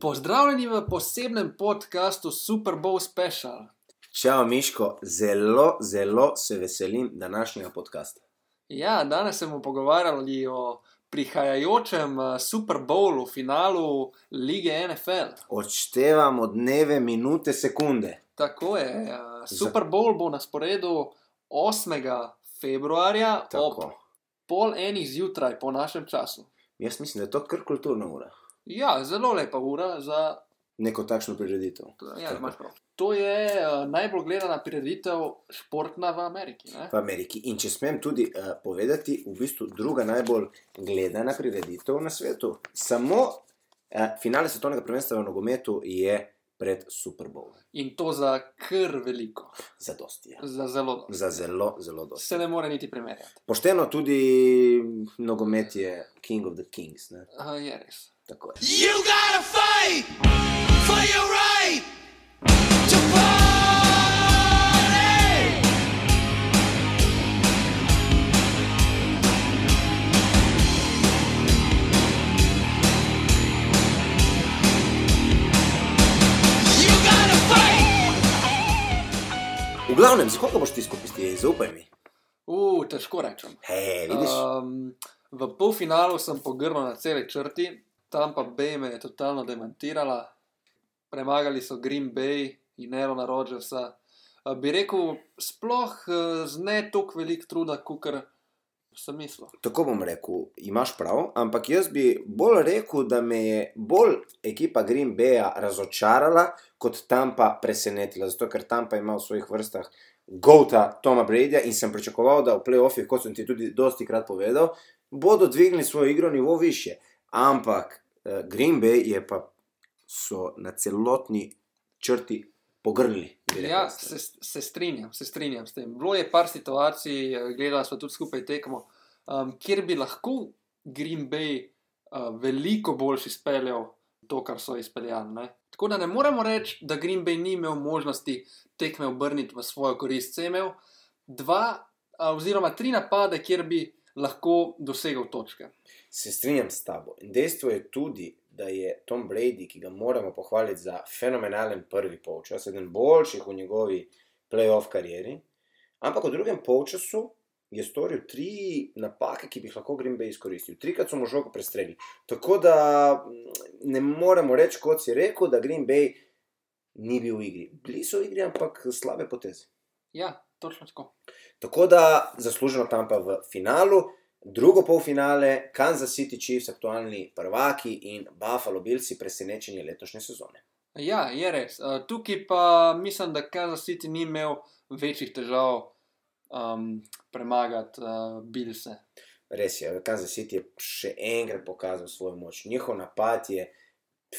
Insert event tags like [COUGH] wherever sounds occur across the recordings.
Pozdravljeni v posebnem podkastu Super Bowl Special. Čau, Miško, zelo, zelo se veselim današnjega podcasta. Ja, danes se bomo pogovarjali o prihajajočem eh, Super Bowlu, finalu lige NFL. Odštevamo dneve, minute, sekunde. Tako je. eh, Super Bowl bo na sporedu 8. februarja ob Tako. pol enih zjutraj po našem času. Jaz mislim, da je to kar kulturna ura. Ja, zelo lepa ura za. Neko takšno prireditev. Ja. To je uh, najbolj gledana prireditev športna v Ameriki. Ne? V Ameriki. In če smem tudi uh, povedati, v bistvu druga najbolj gledana prireditev na svetu. Samo uh, finale svetovnega prvenstva v nogometu je pred Super Bowlom. In to za kar veliko, Za dosti. Ja. za zelo dosti. Za zelo, zelo dosti. Se ne more niti primerjati. Pošteno tudi nogomet je King of the Kings. Ne? Uh, je res. Tako je. You gotta fight for your right glavnem, za koga boš ti skupaj, zaupaj mi. Uh, težko rečem. Hej, vidiš? Um, v polfinalu sem pogrnil na celi črti, tam pa B me je totalno demantirala. Premagali so Green Bay in Erona Rodgersa. Uh, bi rekel, sploh uh, z ne toliko velik truda, kot sem mislil. Tako bom rekel, imaš prav, ampak jaz bi bolj rekel, da me je bolj ekipa Green Baya razočarala, kot Tampa presenetila. Zato, ker Tampa ima v svojih vrstah Gota Toma Bradyja in sem pričakoval, da v playoffih, kot sem ti tudi dosti krat povedal, bodo dvignili svojo igro nivo više. Ampak eh, Green Bay je pa so na celotni črti pogrnili. Ja, se, se strinjam, se strinjam s tem. Bilo je par situacij, eh, gledali smo tudi skupaj tekmo, um, kjer bi lahko Green Bay uh, veliko boljš izpeljal to, kar so izpeljali. Ne? Tako da ne moremo reči, da Green Bay ni imel možnosti tekme obrniti v svojo korist. Se je imel dva, a, oziroma tri napade, kjer bi lahko dosegel točke. Se strinjam s tabo. In dejstvo je tudi, da je Tom Brady, ki ga moramo pohvaliti za fenomenalen prvi polčas, eden boljših v njegovi playoff karieri, ampak v drugem polčasu je storil tri napake, ki bi jih lahko Green Bay izkoristil. Trikrat so mu žogo prestrelili. Tako da mm, ne moremo reči, kot si rekel, da Green Bay ni bil v igri. Bili so v igri, ampak slabe poteze. Ja, točno tako. Tako da zasluženo tam pa v finalu, drugo polfinale, Kansas City Chiefs, aktualni prvaki in Buffalo Billsi, presenečenje letošnje sezone. Ja, je res. Uh, tukaj pa mislim, da Kansas City ni imel večjih težav um, premagati uh, Bilse. Res je, Kansas City je še enkrat pokazal svojo moč. Njihov napad je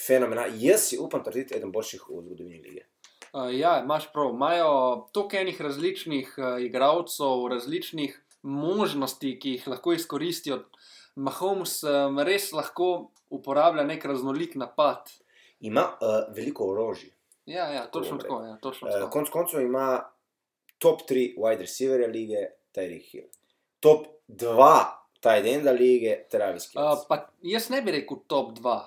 fenomenalen. Jaz si upam trditi, eden boljših v zgodovini lige. Uh, ja, imaš prav. Imajo toliko enih različnih uh, igralcev, različnih možnosti, ki jih lahko izkoristijo. Mahomes um, res lahko uporablja nek raznolik napad. Ima uh, veliko orožja. Ja, ja točno bom tako. Ja, točno Uh, tako. konc koncev ima top 3 wide receiverja lige, Tyreek Hill. Top 2 tight enda lige, Travis Uh, Kelce. pa jaz ne bi rekel top 2.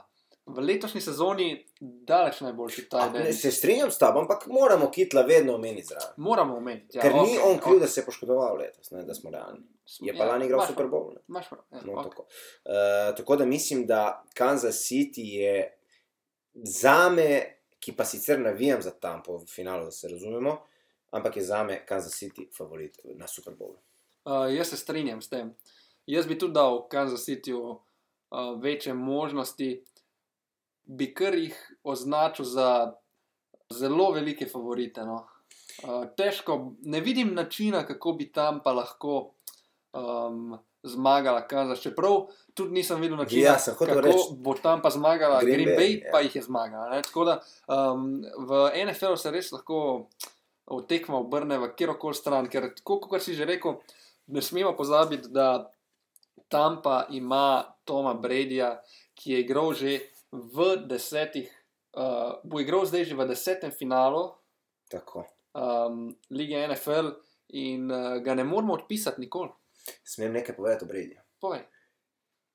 V letošnji sezoni daleč najboljši ta A, ne, dan. se strinjam s tabo, ampak moramo kitla vedno omeniti zraven. Moramo omeniti. Ja, Ker ni okej, on kriv, okej. da se je poškodoval letos, ne, da smo realni. Je pa Ja, lani igral Super Bowl. prav. Ja, No, okej. tako. Uh, tako da mislim, da Kansas City je za me, ki pa sicer navijam za Tampo v finalu, da se razumemo, ampak je za me Kansas City favorit na Super Bowlu. Uh, jaz se strinjam s tem. Jaz bi tudi dal Kansas Cityju uh, večje možnosti, bi kar jih označil za zelo velike favorite. No. Uh, težko, ne vidim načina, kako bi tam pa lahko um, zmagala Kansas. Čeprav tudi nisem videl načina, Ja, kako reči. bo tam pa zmagala Green Green, Green Bay, Bay, ja. pa jih je zmagala. Ne. Tako da um, v NFL-u se res lahko tekma obrne v kjerkoli stran, ker tako kot si že rekel, ne smemo pozabiti, da Tampa ima Toma Bradyja, ki je igral že v desetih, uh, bo igral zdaj že v desetem finalu Tako. um, lige NFL in uh, ga ne moremo odpisati nikoli. Smem nekaj povedati o Brady. Povej.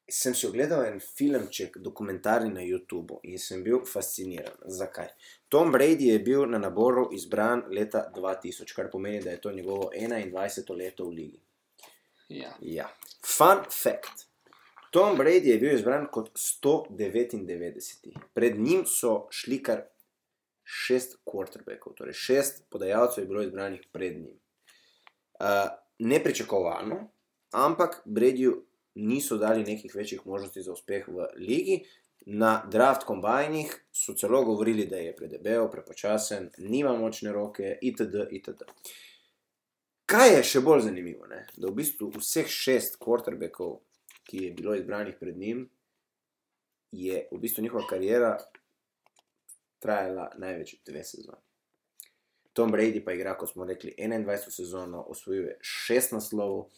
sem si ogledal en filmček, dokumentarni na YouTubu in sem bil fasciniran. Zakaj? Tom Brady je bil na naboru izbran leta 2000, kar pomeni, da je to njegovo 21. leto v ligi. Ja. Ja. Fun fact. Tom Brady je bil izbran kot 199. Pred njim so šli kar šest quarterbackov, torej šest podajalcev je bilo izbranih pred njim. Uh, nepričakovano, ampak Bradyju niso dali nekih večjih možnosti za uspeh v ligi. Na draft kombajnih so celo govorili, da je predebel, prepočasen, nima močne roke, itd. itd. Kaj je še bolj zanimivo, ne? da v bistvu vseh šest quarterbackov, ki je bilo izbranih pred njim, je v bistvu njihova karijera trajala največ dve sezoni. Tom Brady pa igra, kot smo rekli, 21 sezono, osvojil je šest naslovov.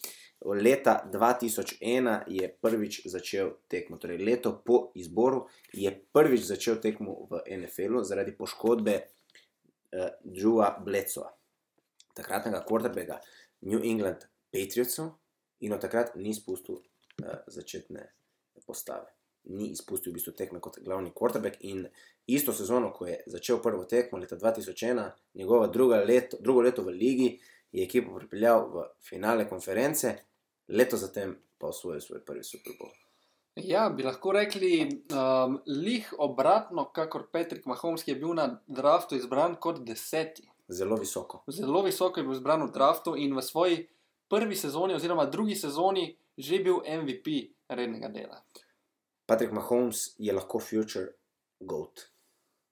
Leta 2001 je prvič začel tekmo, torej leto po izboru je prvič začel tekmo v NFL-u zaradi poškodbe uh, Drewa Blecoa, takratnega quarterbacka New England Patriotsov in od takrat ni spustil začetne postave. Ni izpustil v bistvu tekme kot glavni quarterback in isto sezono, ko je začel prvo tekmo leta 2001, njegovo leto, drugo leto v ligi, je ekipo pripeljal v finale konference, leto zatem pa osvojil svoj prvi Super Bowl. Ja, bi lahko rekli, um, lih obratno, kakor Patrick Mahomes, ki je bil na draftu izbran kot deseti. Zelo visoko. Zelo visoko je bil izbran v draftu in v svoji prvi sezoni, oziroma drugi sezoni, že bil MVP rednega dela. Patrick Mahomes je lahko future GOAT.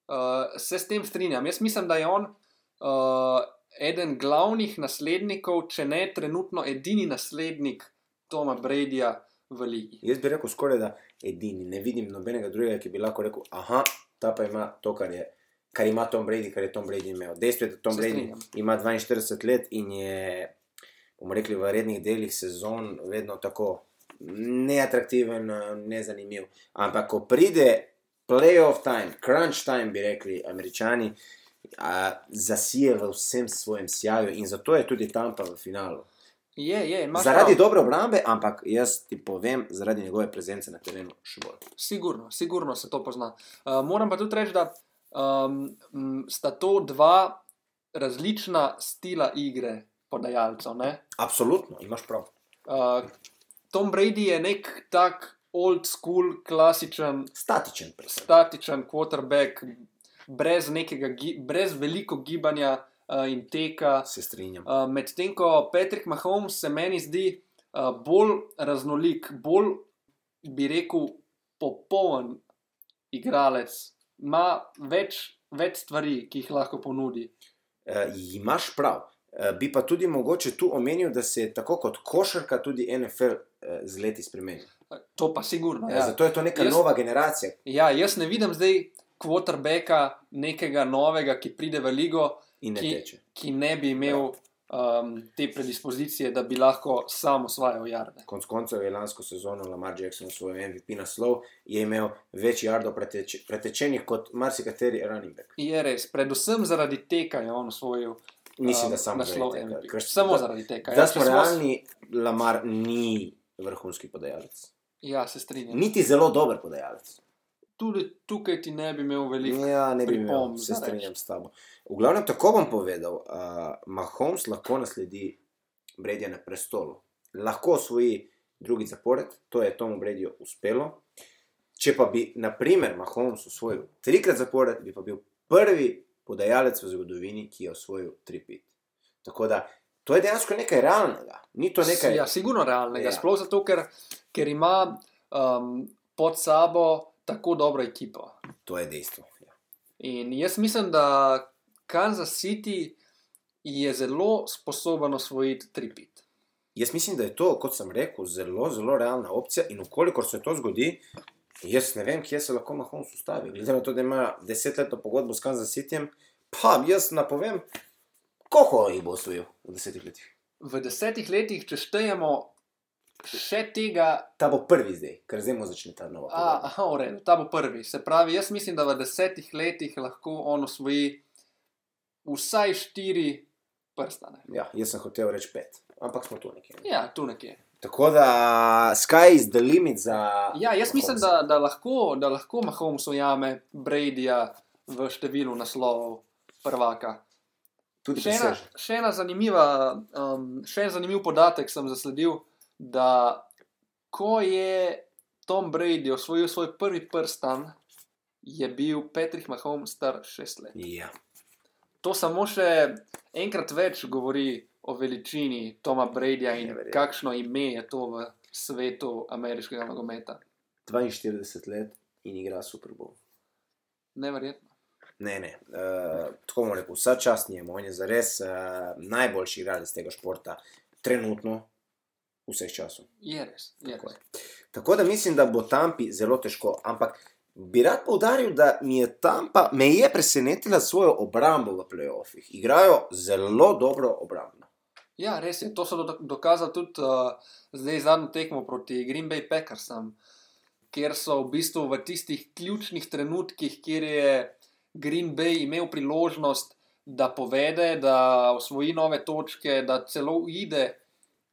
Uh, se s tem strinjam. Jaz mislim, da je on uh, eden glavnih naslednikov, če ne trenutno edini naslednik Toma Bradyja v ligi. Jaz bi rekel skoraj da edini. Ne vidim nobenega drugega, ki bi lahko rekel, aha, ta pa ima to, kar, je, kar ima Tom Brady, kar je Tom Brady imel. Dejstvo je, da Tom Brady ima 42 let in je, bomo rekli, v rednih delih sezon vedno tako neatraktiven, nezanimiv. Ampak ko pride playoff time, crunch time, bi rekli američani, a, zasije v vsem svojem sjaju in zato je tudi Tampa v finalu. Je, je, Zaradi prav. dobre obrambe, ampak jaz ti povem, zaradi njegove prezence na terenu še bolj. Sigurno, sigurno se to pozna. Uh, moram pa tudi reči, da um, sta to dva različna stila igre podajalcev. ne. Absolutno, imaš prav. Uh, Tom Brady je nek tak old school, klasičen, Statičen predvsem. statičen quarterback, brez, nekega, brez veliko gibanja uh, in teka. Se strinjam. Uh, Medtem ko Patrick Mahomes se meni zdi uh, bolj raznolik, bolj bi rekel, popoln igralec, ima več, več stvari, ki jih lahko ponudi. Uh, imaš prav. Uh, bi pa tudi mogoče tu omenil, da se je tako kot košarka tudi NFL uh, z leti spremenil. Uh, To pa sigurno. Ja. Ja. Zato je to neka Jaz- nova generacija. Ja, jaz ne vidim zdaj quarterbacka, nekega novega, ki pride v ligo, In ne ki, teče. ki ne bi imel um, te predispozicije, da bi lahko sam osvajal jarde. Konec koncev je lansko sezono Lamar Jackson svoj MVP naslov, je imel več jardov preteč, pretečenih kot marsikateri running back. Je res, predvsem zaradi teka je on osvojil. Mislim, um, da samo naslov zaradi tega. Ker- Samo da- zaradi tega. Da ja, smo realni, Lamar ni vrhunski podajalec. Ja, se strinjam. Niti zelo dober podajalec. Tudi tukaj ti ne bi imel veliko. Ja, ne bi imel, pripomb se strinjam s tabo. V glavnem, tako bom povedal, uh, Mahomes lahko nasledi Bredja na prestolu. Lahko osvoji drugi zapored, to je Tomu Bredju uspelo. Če pa bi, na primer, Mahomes osvojil trikrat zapored, bi pa bil prvi podajalec v zgodovini, ki je osvojil tri pit. Tako da to je dejansko nekaj realnega. Ni to nekaj. Ja, sigurno realnega. Ja. Ja. Sploh zato, ker, ker ima um, pod sabo tako dobro ekipo. To je dejstvo. Ja. In jaz mislim, da Kansas City je zelo sposoben osvojiti tripit. Jaz mislim, da je to, kot sem rekel, zelo, zelo realna opcija. In ukolikor se to zgodi, jaz ne vem, kje se lahko Mahomes ustavi. Glede na to, da ima desetletno pogodbo s Kansas Cityjem, pa jaz napovem, koliko jih bo osvojil v desetih letih. V desetih letih, če štejemo še tega, Ta bo prvi zdaj, ker zdaj mu začne ta nova. a, aha, v redu, ta bo prvi. Se pravi, jaz mislim, da v desetih letih lahko on osvoji vsaj štiri prstane. Ja, jaz sem hotel reči pet, ampak smo tu nekje. Ja, tu nekje. Tako da sky is the limit za. Ja, jaz mislim, da, da lahko, da lahko Mahomes ujame Bradyja v številu naslovov prvaka. tudi Še ena, še ena zanimiva, um, še en zanimiv podatek sem zasledil, da ko je Tom Brady osvojil svoj prvi prstan, je bil Patrick Mahomes star šest let. Ja. To samo še enkrat več govori o veličini Toma Bradyja in Neverjetno. kakšno ime je to v svetu ameriškega nogometa. 42 let in igra Super Bowl. Neverjetno. Ne, ne. Uh, tako bomo rekel, vsa čast njemu, on je zares uh, najboljši igralec tega športa, trenutno, vseh časov. Je res. Je Tako res. je. Tako da mislim, da bo Tampi zelo težko. Ampak bi rad poudaril, da mi je Tampa, me je presenetila svojo obrambo v playoffih. Igrajo zelo dobro obrambno. Ja, res je. To so do- dokazali tudi uh, zdaj zadnjo tekmo proti Green Bay Packersom, kjer so v bistvu v tistih ključnih trenutkih, kjer je Green Bay imel priložnost, da povede, da osvoji nove točke, da celo uide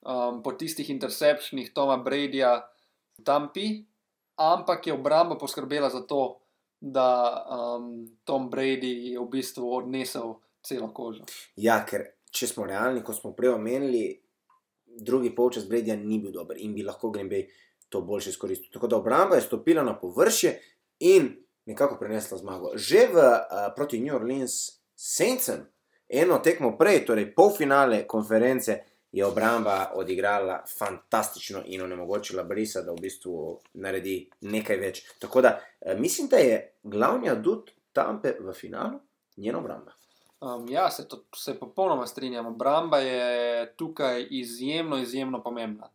um, po tistih interceptionih Toma Bradyja v Tampi, ampak je obramba poskrbela za to, da um, Tom Brady je v bistvu odnesel celo kožo. Ja, ker če smo realni, kot smo prej omenili, drugi polčas Bredja ni bil dober in bi lahko Green Bay to boljše izkoristil. Tako da obramba je stopila na površje in nekako prenesla zmago. Že v, uh, proti New Orleans Saintsom, eno tekmo prej, torej polfinale konference, je obramba odigrala fantastično in onemogočila Brisa, da v bistvu naredi nekaj več. Tako da uh, mislim, da je glavni adut Tampe v finalu njena obramba. Um, ja, se, to, se popolnoma strinjam. Obramba je tukaj izjemno, izjemno pomembna.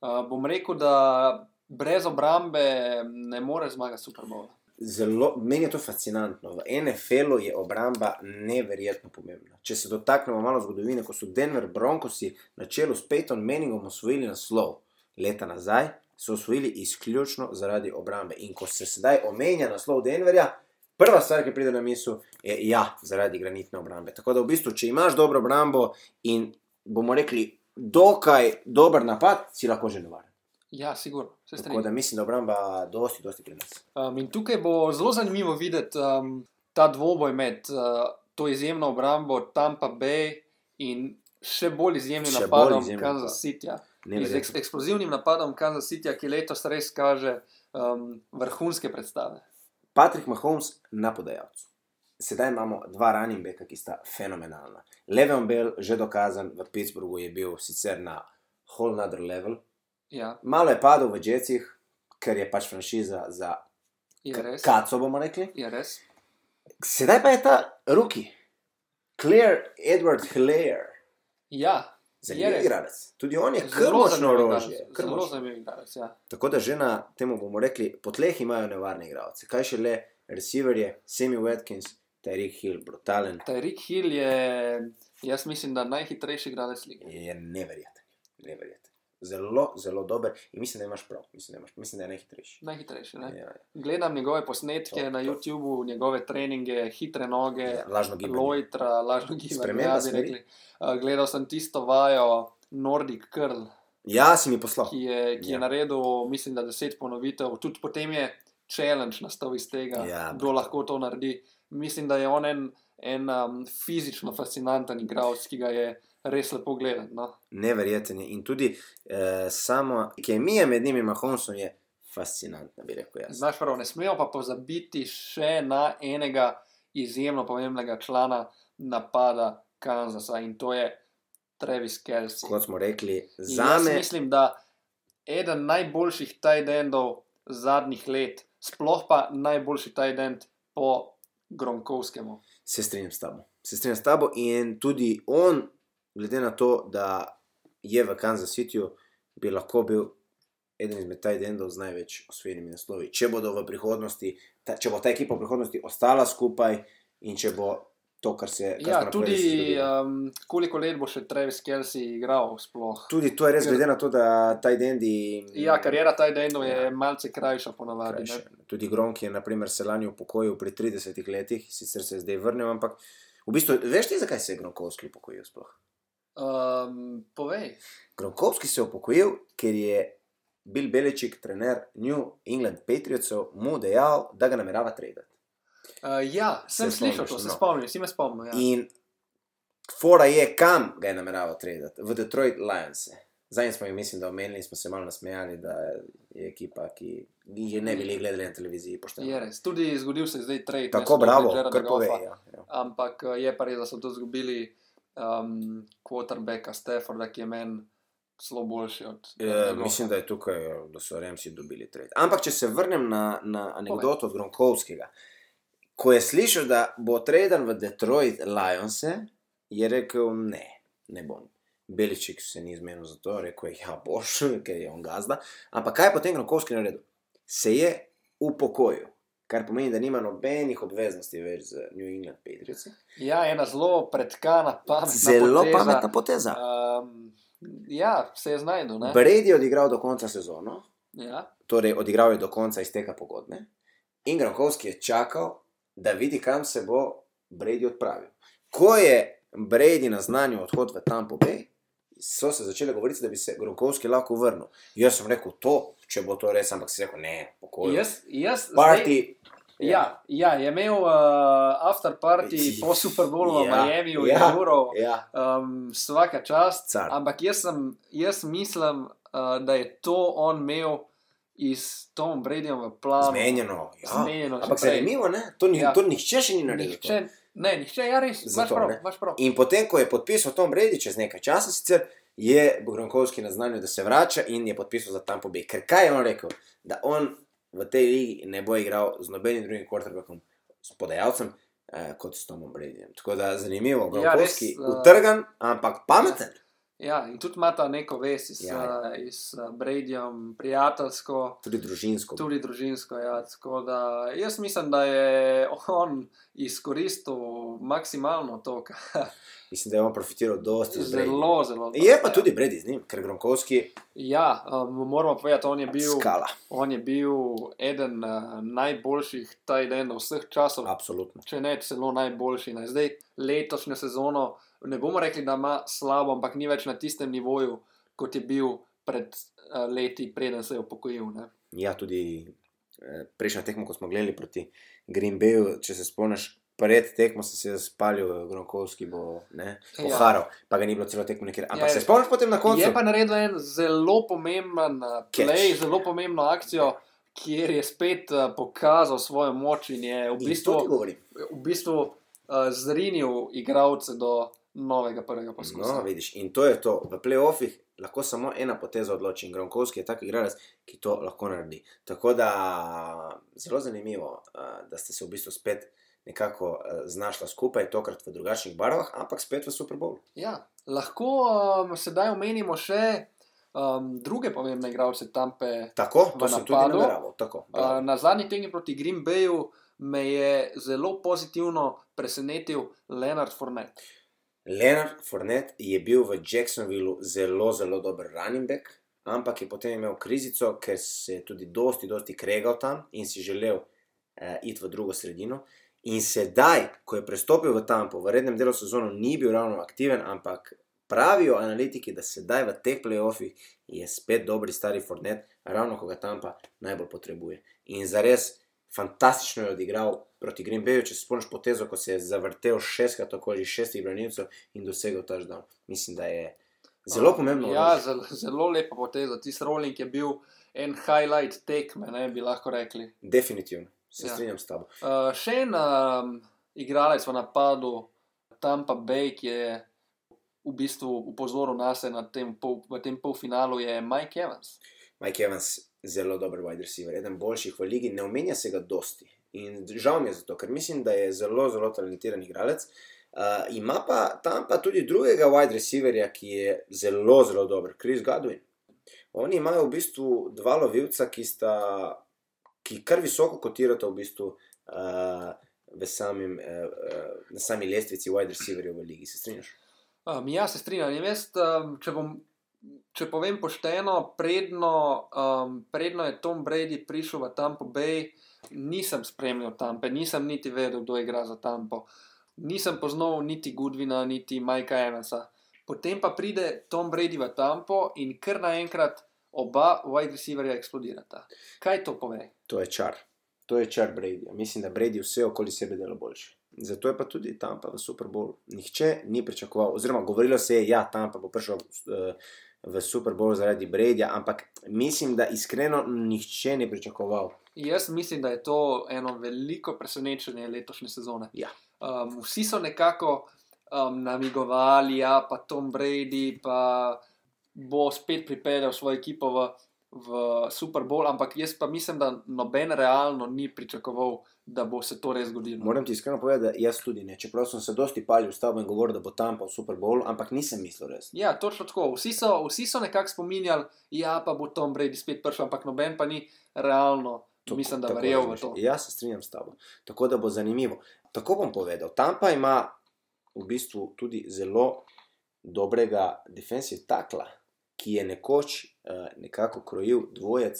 Uh, bom rekel, da brez obrambe ne more zmagati Super Bowla. Zelo, meni je to fascinantno. V NFL-u je obramba neverjetno pomembna. Če se dotaknemo malo zgodovine, ko so Denver Broncosi na čelu s Peyton Manningom osvojili naslov leta nazaj, so osvojili izključno zaradi obrambe. In ko se sedaj omenja naslov Denverja, prva stvar, ki pride na misel, je ja, zaradi granitne obrambe. Tako da v bistvu, če imaš dobro obrambo in bomo rekli, dokaj dober napad, si lahko že nevaren. Ja, sigurno, Tako da mislim, da obramba dosti, dosti pri nas. Um, in tukaj bo zelo zanimivo videti um, ta dvoboj med uh, to izjemno obrambo Tampa Bay in še bolj izjemnim Še bolj napadom izjemen Kansas napad. Cityja. Z eks eksplozivnim napadom Kansas Cityja, ki letos res kaže um, vrhunske predstave. Patrick Mahomes na podajalcu. Sedaj imamo dva running backa, ki sta fenomenalna. Le'Veon Bell, že dokazan v Pittsburghu, je bil sicer na whole other level. Ja, Malo je padel v Jetsih, ker je pač franšiza za kaco, bomo rekli. Je res. Sedaj pa je ta ruki, Claire Edward Hilaire, Ja, zanimiv igralec. Tudi on je krmočno orožje. Zelo zanimiv igralec. Ja. Tako da že na temu bomo rekli, po tleh imajo nevarne igralce. Kaj še le, receiverje, Sammy Watkins, Tyreek Hill, brutalen. Tyreek Hill je, jaz mislim, da najhitrejši igralec lige. je neverjeten. neverjeten. Zelo, zelo dober in mislim, da imaš prav. Mislim, da, imaš, mislim, da je najhitrejši. Najhitrejši. Ne? Ja, Gledam njegove posnetke Top, na top. YouTubu, njegove treninge, hitre noge, ja, lažno gibanje. lojtra, lažno gibanje. Sprememba Ja, rekli. Uh, gledal sem tisto vajo Nordic Curl, Ja, si mi poslal. ki je, ki je Ja. naredil, mislim, da deset ponovitev. Tudi potem je challenge nastal iz tega, Ja, kdo lahko to naredi. Mislim, da je on en, en um, fizično fascinanten igralec, ki ga je res lepo gledati. No? Neverjeten je. In tudi eh, samo kemija med njimi in Mahomesom je fascinantna, bi rekel jaz. Znaš, prav, ne smemo pa pozabiti še na enega izjemno pomembnega člana napada Kanzasa in to je Travis Kelsey. Kot smo rekli, za me. mislim, da eden najboljših tajdendov zadnjih let, sploh pa najboljši tajdend po Gronkovskemu. Se strinjam s tabo. Se strinjam s tabo in tudi on, glede na to, da je v Kansas Cityju, bi lahko bil eden izmed tajdendov z največ osvojenimi naslovi. Če bodo v prihodnosti, ta, če bo ta ekipa v prihodnosti ostala skupaj in če bo to, kar se kar Ja, napovedali, se tudi zgodilo. um, koliko let bo še Travis Kelsey igral sploh. Tudi to je res, glede na to, da tajdendi. Ja, karijera tajdendov je Ja. malce krajša ponavadi. krajše. Tudi Gronk je, naprimer, se lani upokojil pri 30 letih, sicer se je zdaj vrnil, ampak v bistvu, veš ti, zakaj se je Gronkovski upokojil sploh? Um, povej. Gronkovski se je upokojil, ker je bil Beličik, trener New England Patriotsov, mu dejal, da ga namerava tradati. Uh, ja, sem Se slišal to, se no. spomnim, si me spomnil. Ja. In fora je, kam ga je nameraval tradati, v Detroit Lions. Zdaj smo jih, mislim, da omenili in smo se malo nasmejali, da je ekipa, ki je ne bili gledali na televiziji. Pošteno. Je res. Tudi zgodil se je zdaj trade. Tako, bravo, kar pove. Ja, ja. Ampak eh, je pa res, da so to izgubili um, quarterbacka Stafforda, ki je meni zelo boljši od. E, Jareda mislim, Goffa. da je tukaj, da so Remsi dobili trade. Ampak, če se vrnem na, na anegdoto od Gronkovskega, ko je slišal, da bo traden v Detroit Lions, je rekel: Ne, ne bom. Beličik se ni zmenil za to, rekel je: Ja, boš, [LAUGHS] ker je on gazda. Ampak kaj je potem Gronkovski naredil? Se je upokojil. Kar pomeni, da nima nobenih obveznosti več z New England Patriots. Ja, ena zelo predkana, pametna. Zelo poteza. pametna poteza. Um, ja, se je znašel. Brady je odigral do konca sezono, Ja. torej odigral je do konca izteka pogodbe. In Gronkovski je čakal, da vidi, kam se bo Brady odpravil. Ko je Brady naznanil odhod v Tampa Bay, so se začele govoriti, da bi se Gronkovski lahko vrnil. Jaz sem rekel to, če bo to res, ampak si rekel ne, pokoj. Jaz, jaz Party. Ja, ja, je imel uh, after party po Super Bowlu v Ja, Miamiju, ja, ja, Euro, Ja, um, vsaka čast. Car. Ampak jaz, sem, jaz mislim, uh, da je to on imel iz Tom Bradyjem v planu. zmenjeno. Ja. Zmenjeno Ampak zanimivo, ne? To, ni, Ja. to nihče še ni naredil. to. Ne, nihče, ja, res, imaš Zato, prav, imaš prav. In potem, ko je podpisal Tom Brady, čez nekaj časa, sicer je Gronkovski naznanil, da se vrača in je podpisal za Tampa Bay. Ker kaj je on rekel? Da on v tej ligi ne bo igral z nobenim drugim quarterbackom, s podajalcem, eh, kot s Tomom Bradyjem. Tako da zanimivo, Ja, Gronkovski res, ja, eh, utrgan, ampak pameten. Ja, in tudi ima ta neko vez iz, Ja, ja, ja. ja. iz uh, Bradyjem, prijateljsko. Tudi družinsko. Tudi družinsko, ja. Tako da jaz mislim, da je on izkoristil maksimalno to, [LAUGHS] Mislim, da je on profitiral dosti. zelo, zelo. Je pa tudi Brady z njim, ker Gronkovski Ja, um, moramo povedati, on je bil, skala. on je bil eden uh, najboljših tajdendov vseh časov, Absolutno. če ne celo najboljši. Ne. Zdaj, letošnjo sezono, ne bomo rekli, da ima slabo, ampak ni več na tistem nivoju, kot je bil pred uh, leti, preden se je upokojil. Ne. Ja, tudi eh, prejšnja tekma, ko smo gledali proti Green Bayu, če se spomniš, pred tekmo se je spalil, Gronkovski bo ne, Ja. poharal, pa ga ni bilo celo tekmo nekjer. Ampak Ja, se spomniš potem na koncu? Je pa naredil en zelo pomemben uh, play, Catch. zelo pomembno akcijo, kjer je spet uh, pokazal svojo moč in je v In bistvu, govorim. v bistvu uh, zrinil igralce do novega prvega poskusa. No, vidiš, in to je to. V playoffih lahko samo ena poteza odloči. In Gronkovski je tak igralec, ki to lahko naredi. Tako da zelo zanimivo, eh, da ste se v bistvu spet nekako eh, znašla skupaj, tokrat v drugačnih barvah, ampak spet v Super Bowlu. Ja, lahko um, sedaj omenimo še um, druge pomembne igralce Tampe. Tako, to sem tudi nameraval. Tako, Uh, bravo. na zadnji tekmi proti Green Bayu me je zelo pozitivno presenetil Leonard Fournette. Leonard Fournette je bil v Jacksonvillu zelo, zelo dober running back, ampak je potem imel krizico, ker se je tudi dosti, dosti kregal tam in si želel uh, iti v drugo sredino. In sedaj, ko je prestopil v Tampo, v rednem delu sezone ni bil ravno aktiven, ampak pravijo analitiki, da sedaj v teh playoffih je spet dobri stari Fournette, ravno ko ga Tampa najbolj potrebuje. In zares fantastično je odigral proti Green Bayu, če se spomniš potezo, ko se je zavrtel šestkrat okoli šestih branilcev in dosegel touchdown. Mislim, da je zelo pomembno. Ja, zelo, zelo lepa poteza. Tisti rolling je bil en highlight tekme, ne bi lahko rekli. Definitivno, se Ja. ja. strinjam s tabo. Uh, še en um, igralec v napadu, Tampa Bay, ki je v bistvu upozoril nas na tem, pol, v tem polfinalu, je Mike Evans. Mike Evans, zelo dober wide receiver, eden boljših v ligi, ne omenja se ga dosti. In žal mi je zato, ker mislim, da je zelo, zelo talentiran igralec. Uh, ima pa tam pa tudi drugega wide receiverja, ki je zelo, zelo dober, Chris Godwin. Oni imajo v bistvu dva lovilca, ki sta, ki kar visoko kotirata v bistvu uh, v samim, uh, uh, na sami lestvici wide receiverjev v ligi. Se strinjaš? Um, ja, se strinjam. In Veš, um, če, bom, če povem pošteno, predno, um, predno je Tom Brady prišel v Tampa Bay, nisem spremljal Tampe, nisem niti vedel, kdo igra za Tampo. Nisem poznal niti Goodwina, niti Majka Evansa. potem pa pride Tom Brady v Tampo in kar naenkrat oba wide receiverja eksplodirata. Kaj to pove? To je čar. To je čar Brady. Mislim, da Brady vse okoli sebe dela boljše. Zato je pa tudi Tampa v Super Bowlu. Nihče ni pričakoval, oziroma govorilo se je, da ja, Tampa bo prišel uh, v Super Bowl zaradi Bradyja, ampak mislim, da iskreno nihče ni pričakoval. Jaz mislim, da je to eno veliko presenečenje letošnje sezone. Ja. Um, vsi so nekako um, namigovali, ja, pa Tom Brady pa bo spet pripeljal svojo ekipo v, v Super Bowl, ampak jaz pa mislim, da noben realno ni pričakoval, da bo se to res zgodilo. Moram ti iskreno povedati, da jaz tudi ne. Čeprav sem se dosti palil v stavbu in govoril, da bo tam pa v Super Bowlu, ampak nisem mislil res. Ja, točno tako. Vsi so, vsi so nekako spominjali, da pa bo Tom Brady spet prišel, ampak noben pa ni realno. To- Mislim, da verjel v to. Jaz se strinjam s tabo. Tako da bo zanimivo. Tako bom povedal. Tam pa ima v bistvu tudi zelo dobrega defensive takla, ki je nekoč uh, nekako krojil dvojec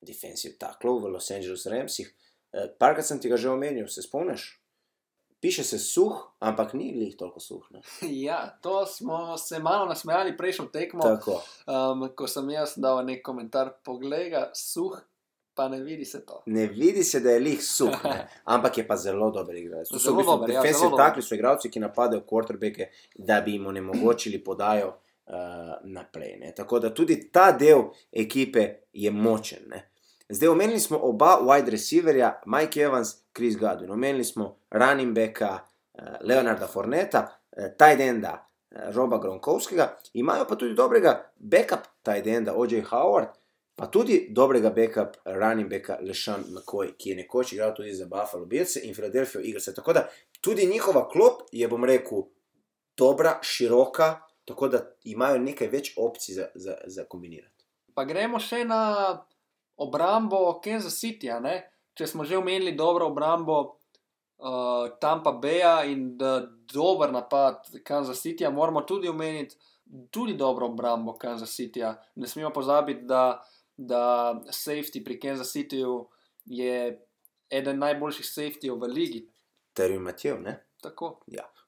defensive taklov v Los Angeles Ramsih. Uh, parkrat sem ti ga že omenil, se spomniš? Piše se suh, ampak ni lih toliko suh. Ne? [LAUGHS] Ja, to smo se malo nasmejali prejšnjo tekmo, Tako. um, ko sem jaz dal nek komentar, poglej ga, suh, pa ne vidi se to. Ne vidi se, da je lih suh, ne? [LAUGHS] ampak je pa zelo dober igralec. To so v bistvu ja, defensive dober. takli, so igralci, ki napadajo quarterbacke, da bi jim onemogočili podajo uh, naprej. Ne? Tako da tudi ta del ekipe je močen. Ne? Zdaj omenili smo oba wide receiverja, Mike Evans, Chris Godwin, omenili smo running backa uh, Leonarda Forneta, uh, tight enda uh, Roba Gronkovskega, imajo pa tudi dobrega backup tight enda OJ Howard, pa tudi dobrega backup running backa Lešan McCoy, ki je nekoč igral tudi za Buffalo Bills in Philadelphia Eagles. Tako da tudi njihova klop je, bom rekel, dobra, široka, tako da imajo nekaj več opcij za, za, za kombinirati. Pa gremo še na obrambo Kansas City. Če smo že omenili dobro obrambo uh, Tampa Beja in dober napad Kansas Cityja, moramo tudi omeniti tudi dobro obrambo Kansas Cityja. Ne smemo pozabiti, da, da safety pri Kansas Cityju je eden najboljših safetyjev v ligi. Terry Matjev, ne? Tako.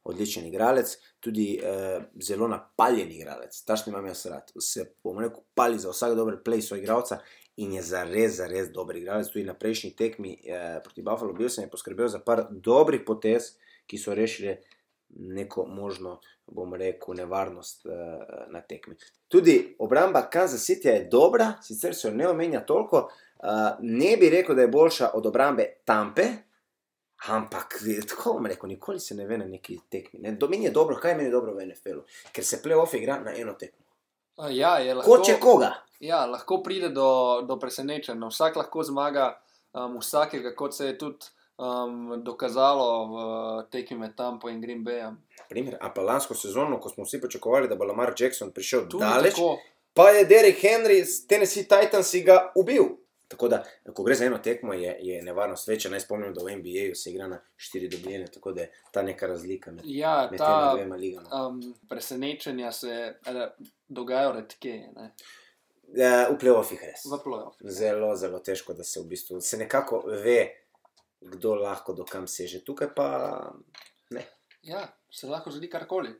odličen igralec, tudi eh, zelo napaljen igralec. Tašni imam jaz rad. Se, bom rekel, pali za vsak dober play svojega igralca in je za res, za res dober igralec. Tudi na prejšnji tekmi eh, proti Buffalo Bills je poskrbel za par dobrih potez, ki so rešili neko možno, bom rekel, nevarnost eh, na tekmi. Tudi obramba Kansas City je dobra, sicer se jo ne omenja toliko. Uh, ne bi rekel, da je boljša od obrambe Tampe, Ampak, tako bom rekel, nikoli se ne ve na neki tekmi. Ne? Do meni je dobro, kaj meni je dobro v NFL-u, ker se playoff igra na eno tekmo. Ja, lahko, Ko če koga. Ja, lahko pride do, do presenečenja. Vsak lahko zmaga um, vsakega, kot se je tudi um, dokazalo v tekmi med Tampo in Green Bayem. Primer, a pa lansko sezono, ko smo vsi pričakovali, da bo Lamar Jackson prišel Tudi daleč, tako. pa je Derek Henry z Tennessee Titans ga ubil. Tako da, ko gre za eno tekmo, je, je nevarnost večja. Naj spomnim, da v NBA-ju se igra na štiri dobljene, tako da je ta neka razlika med, Ja, med tema ta dvema ligama. um, presenečenja se dogajajo redke ne, Ja, v playoffih res. v plojih. Zelo, zelo težko, da se v bistvu se nekako ve, kdo lahko do kam seže. Tukaj pa ne. Ja, se lahko zgodi karkoli.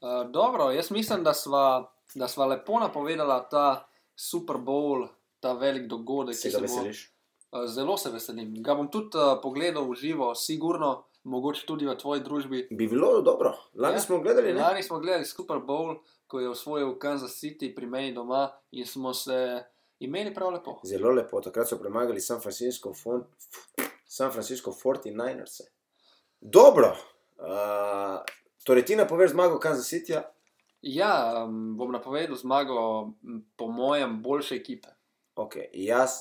Uh, dobro, jaz mislim, da sva, da sva lepo napovedala ta Super Bowl, ta velik dogodek. Se ki ga bo- veseliš? Uh, zelo se veselim. Ga bom tudi uh, pogledal v živo, sigurno, mogoče tudi v tvoji družbi. Bi bilo dobro. Lani Ja. smo gledali, ne? Lani smo gledali Super Bowl, ko je osvojil Kansas City pri meni doma in smo se imeli prav lepo. Zelo lepo. Takrat so premagali San Francisco, Fon- San Francisco 49ers. Dobro. Uh, torej, ti napoveš zmago Kansas Cityja? Ja, um, bom napovedal zmago, po mojem, boljše ekipe. Ok, jaz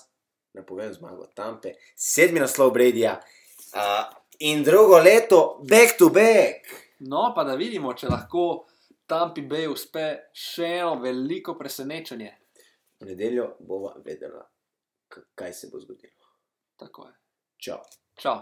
napovem zmago Tampe, sedmi naslov Bradyja. Uh, in drugo leto, back to back. No, pa da vidimo, če lahko Tampi Bay uspe še eno veliko presenečenje. V nedeljo bova vedela, k- kaj se bo zgodilo. Tako je. Čau. Čau.